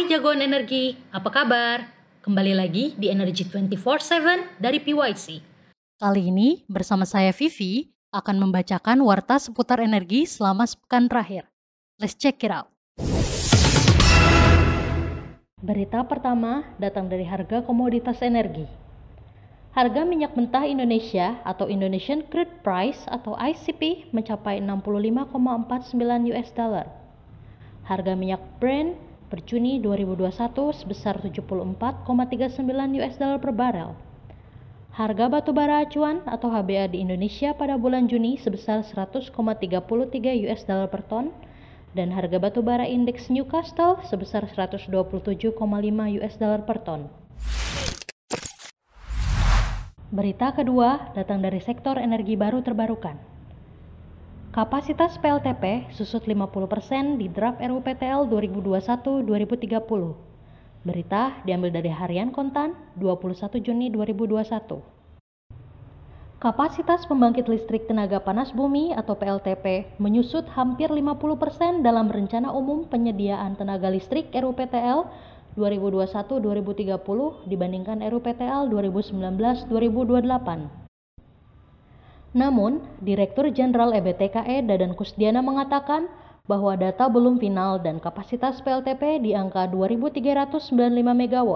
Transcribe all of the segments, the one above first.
Hai jagoan energi, apa kabar? Kembali lagi di Energy 24/7 dari PYC. Kali ini bersama saya Vivi akan membacakan warta seputar energi selama sepekan terakhir. Let's check it out. Berita pertama datang dari harga komoditas energi. Harga minyak mentah Indonesia atau Indonesian Crude Price atau ICP mencapai 65,49 US dollar. Harga minyak Brent per Juni 2021 sebesar 74,39 US dollar per barel. Harga batu bara acuan atau HBA di Indonesia pada bulan Juni sebesar 100,33 US dollar per ton dan harga batu bara indeks Newcastle sebesar 127,5 US dollar per ton. Berita kedua datang dari sektor energi baru terbarukan. Kapasitas PLTP susut 50% di draft RUPTL 2021-2030. Berita diambil dari Harian Kontan 21 Juni 2021. Kapasitas pembangkit listrik tenaga panas bumi atau PLTP menyusut hampir 50% dalam rencana umum penyediaan tenaga listrik RUPTL 2021-2030 dibandingkan RUPTL 2019-2028. Namun, Direktur Jenderal EBTKE Dadan Kusdiana mengatakan bahwa data belum final dan kapasitas PLTP di angka 2.395 MW.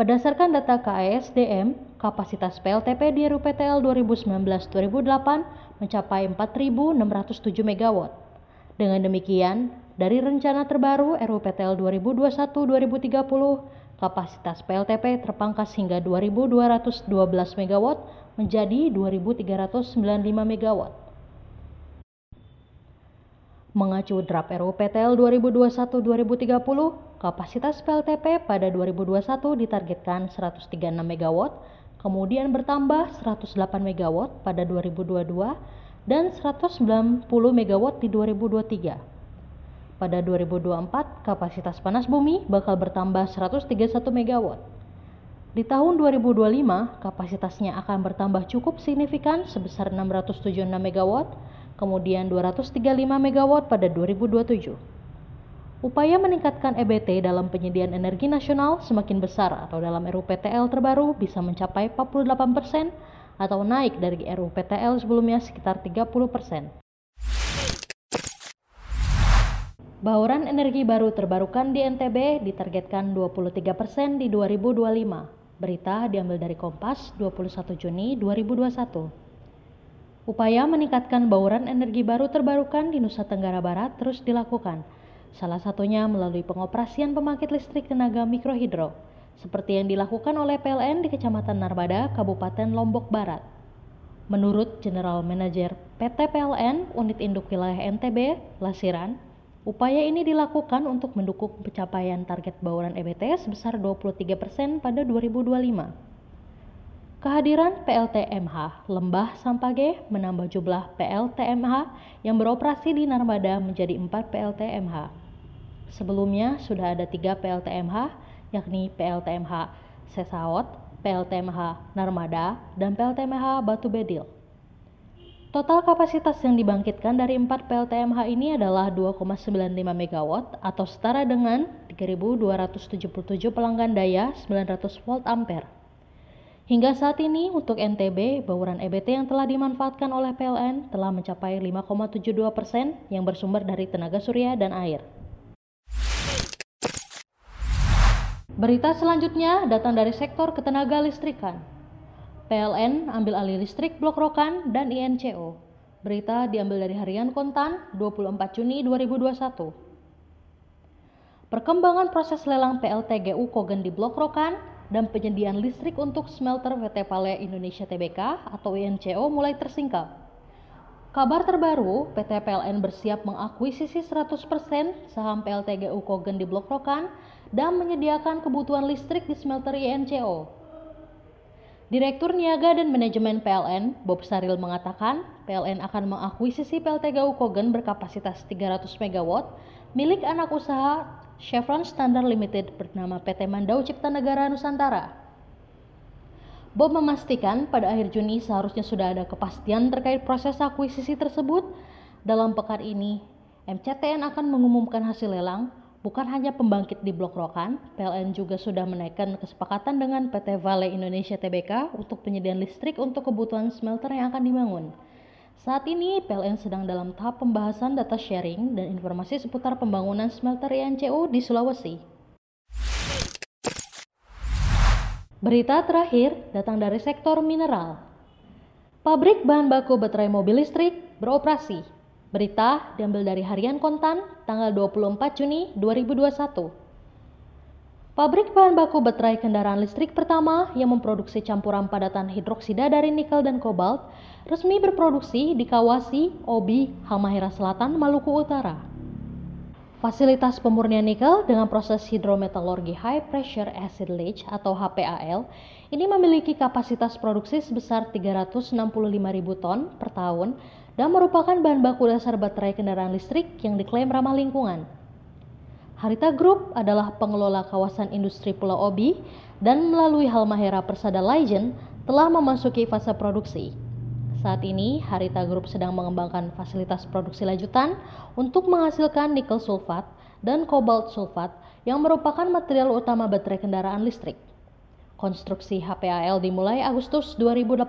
Berdasarkan data KASDM, kapasitas PLTP di RUPTL 2019-2008 mencapai 4.607 MW. Dengan demikian, dari rencana terbaru RUPTL 2021-2030, kapasitas PLTP terpangkas hingga 2.212 MW menjadi 2.395 MW. Mengacu draft RUPTL 2021-2030, kapasitas PLTP pada 2021 ditargetkan 136 MW, kemudian bertambah 108 MW pada 2022 dan 190 MW di 2023. Pada 2024, kapasitas panas bumi bakal bertambah 131 MW. Di tahun 2025, kapasitasnya akan bertambah cukup signifikan sebesar 676 MW, kemudian 235 MW pada 2027. Upaya meningkatkan EBT dalam penyediaan energi nasional semakin besar atau dalam RUPTL terbaru bisa mencapai 48 persen atau naik dari RUPTL sebelumnya sekitar 30 Bauran energi baru terbarukan di NTB ditargetkan 23% di 2025. Berita diambil dari Kompas 21 Juni 2021. Upaya meningkatkan bauran energi baru terbarukan di Nusa Tenggara Barat terus dilakukan. Salah satunya melalui pengoperasian pembangkit listrik tenaga mikrohidro, seperti yang dilakukan oleh PLN di Kecamatan Narbada, Kabupaten Lombok Barat. Menurut General Manager PT PLN Unit Induk Wilayah NTB, Lasiran, Upaya ini dilakukan untuk mendukung pencapaian target bauran EBT sebesar 23% pada 2025. Kehadiran PLTMH Lembah Sampage menambah jumlah PLTMH yang beroperasi di Narmada menjadi 4 PLTMH. Sebelumnya sudah ada 3 PLTMH yakni PLTMH Sesaot, PLTMH Narmada, dan PLTMH Batu Bedil. Total kapasitas yang dibangkitkan dari 4 PLTMH ini adalah 2,95 MW atau setara dengan 3.277 pelanggan daya 900 volt ampere. Hingga saat ini untuk NTB, bauran EBT yang telah dimanfaatkan oleh PLN telah mencapai 5,72 persen yang bersumber dari tenaga surya dan air. Berita selanjutnya datang dari sektor ketenaga listrikan. PLN ambil alih listrik Blok Rokan dan INCO. Berita diambil dari Harian Kontan 24 Juni 2021. Perkembangan proses lelang PLTGU Kogen di Blok Rokan dan penyediaan listrik untuk smelter PT Pale Indonesia Tbk atau INCO mulai tersingkap. Kabar terbaru, PT PLN bersiap mengakuisisi 100% saham PLTGU Kogen di Blok Rokan dan menyediakan kebutuhan listrik di smelter INCO. Direktur Niaga dan Manajemen PLN, Bob Saril mengatakan, PLN akan mengakuisisi PLTGU Kogen berkapasitas 300 MW milik anak usaha Chevron Standard Limited bernama PT Mandau Cipta Negara Nusantara. Bob memastikan pada akhir Juni seharusnya sudah ada kepastian terkait proses akuisisi tersebut. Dalam pekan ini, MCTN akan mengumumkan hasil lelang Bukan hanya pembangkit di Blok Rokan, PLN juga sudah menaikkan kesepakatan dengan PT Vale Indonesia Tbk untuk penyediaan listrik untuk kebutuhan smelter yang akan dibangun. Saat ini, PLN sedang dalam tahap pembahasan data sharing dan informasi seputar pembangunan smelter INCO di Sulawesi. Berita terakhir datang dari sektor mineral. Pabrik bahan baku baterai mobil listrik beroperasi Berita diambil dari Harian Kontan tanggal 24 Juni 2021. Pabrik bahan baku baterai kendaraan listrik pertama yang memproduksi campuran padatan hidroksida dari nikel dan kobalt resmi berproduksi di Kawasi, Obi, Halmahera Selatan, Maluku Utara. Fasilitas pemurnian nikel dengan proses hidrometalurgi high pressure acid leach atau HPAL ini memiliki kapasitas produksi sebesar 365.000 ton per tahun dan merupakan bahan baku dasar baterai kendaraan listrik yang diklaim ramah lingkungan. Harita Group adalah pengelola kawasan industri Pulau Obi dan melalui Halmahera Persada Legend telah memasuki fase produksi. Saat ini, Harita Group sedang mengembangkan fasilitas produksi lanjutan untuk menghasilkan nikel sulfat dan kobalt sulfat yang merupakan material utama baterai kendaraan listrik. Konstruksi HPAL dimulai Agustus 2018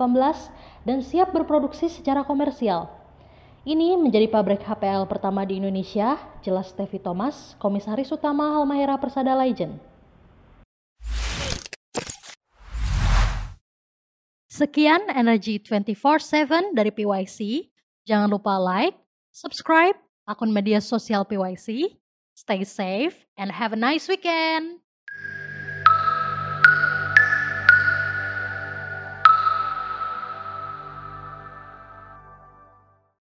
dan siap berproduksi secara komersial ini menjadi pabrik HPL pertama di Indonesia, jelas Tevi Thomas, Komisaris Utama Halmahera Persada Legend. Sekian Energy 24/7 dari PYC. Jangan lupa like, subscribe akun media sosial PYC. Stay safe and have a nice weekend.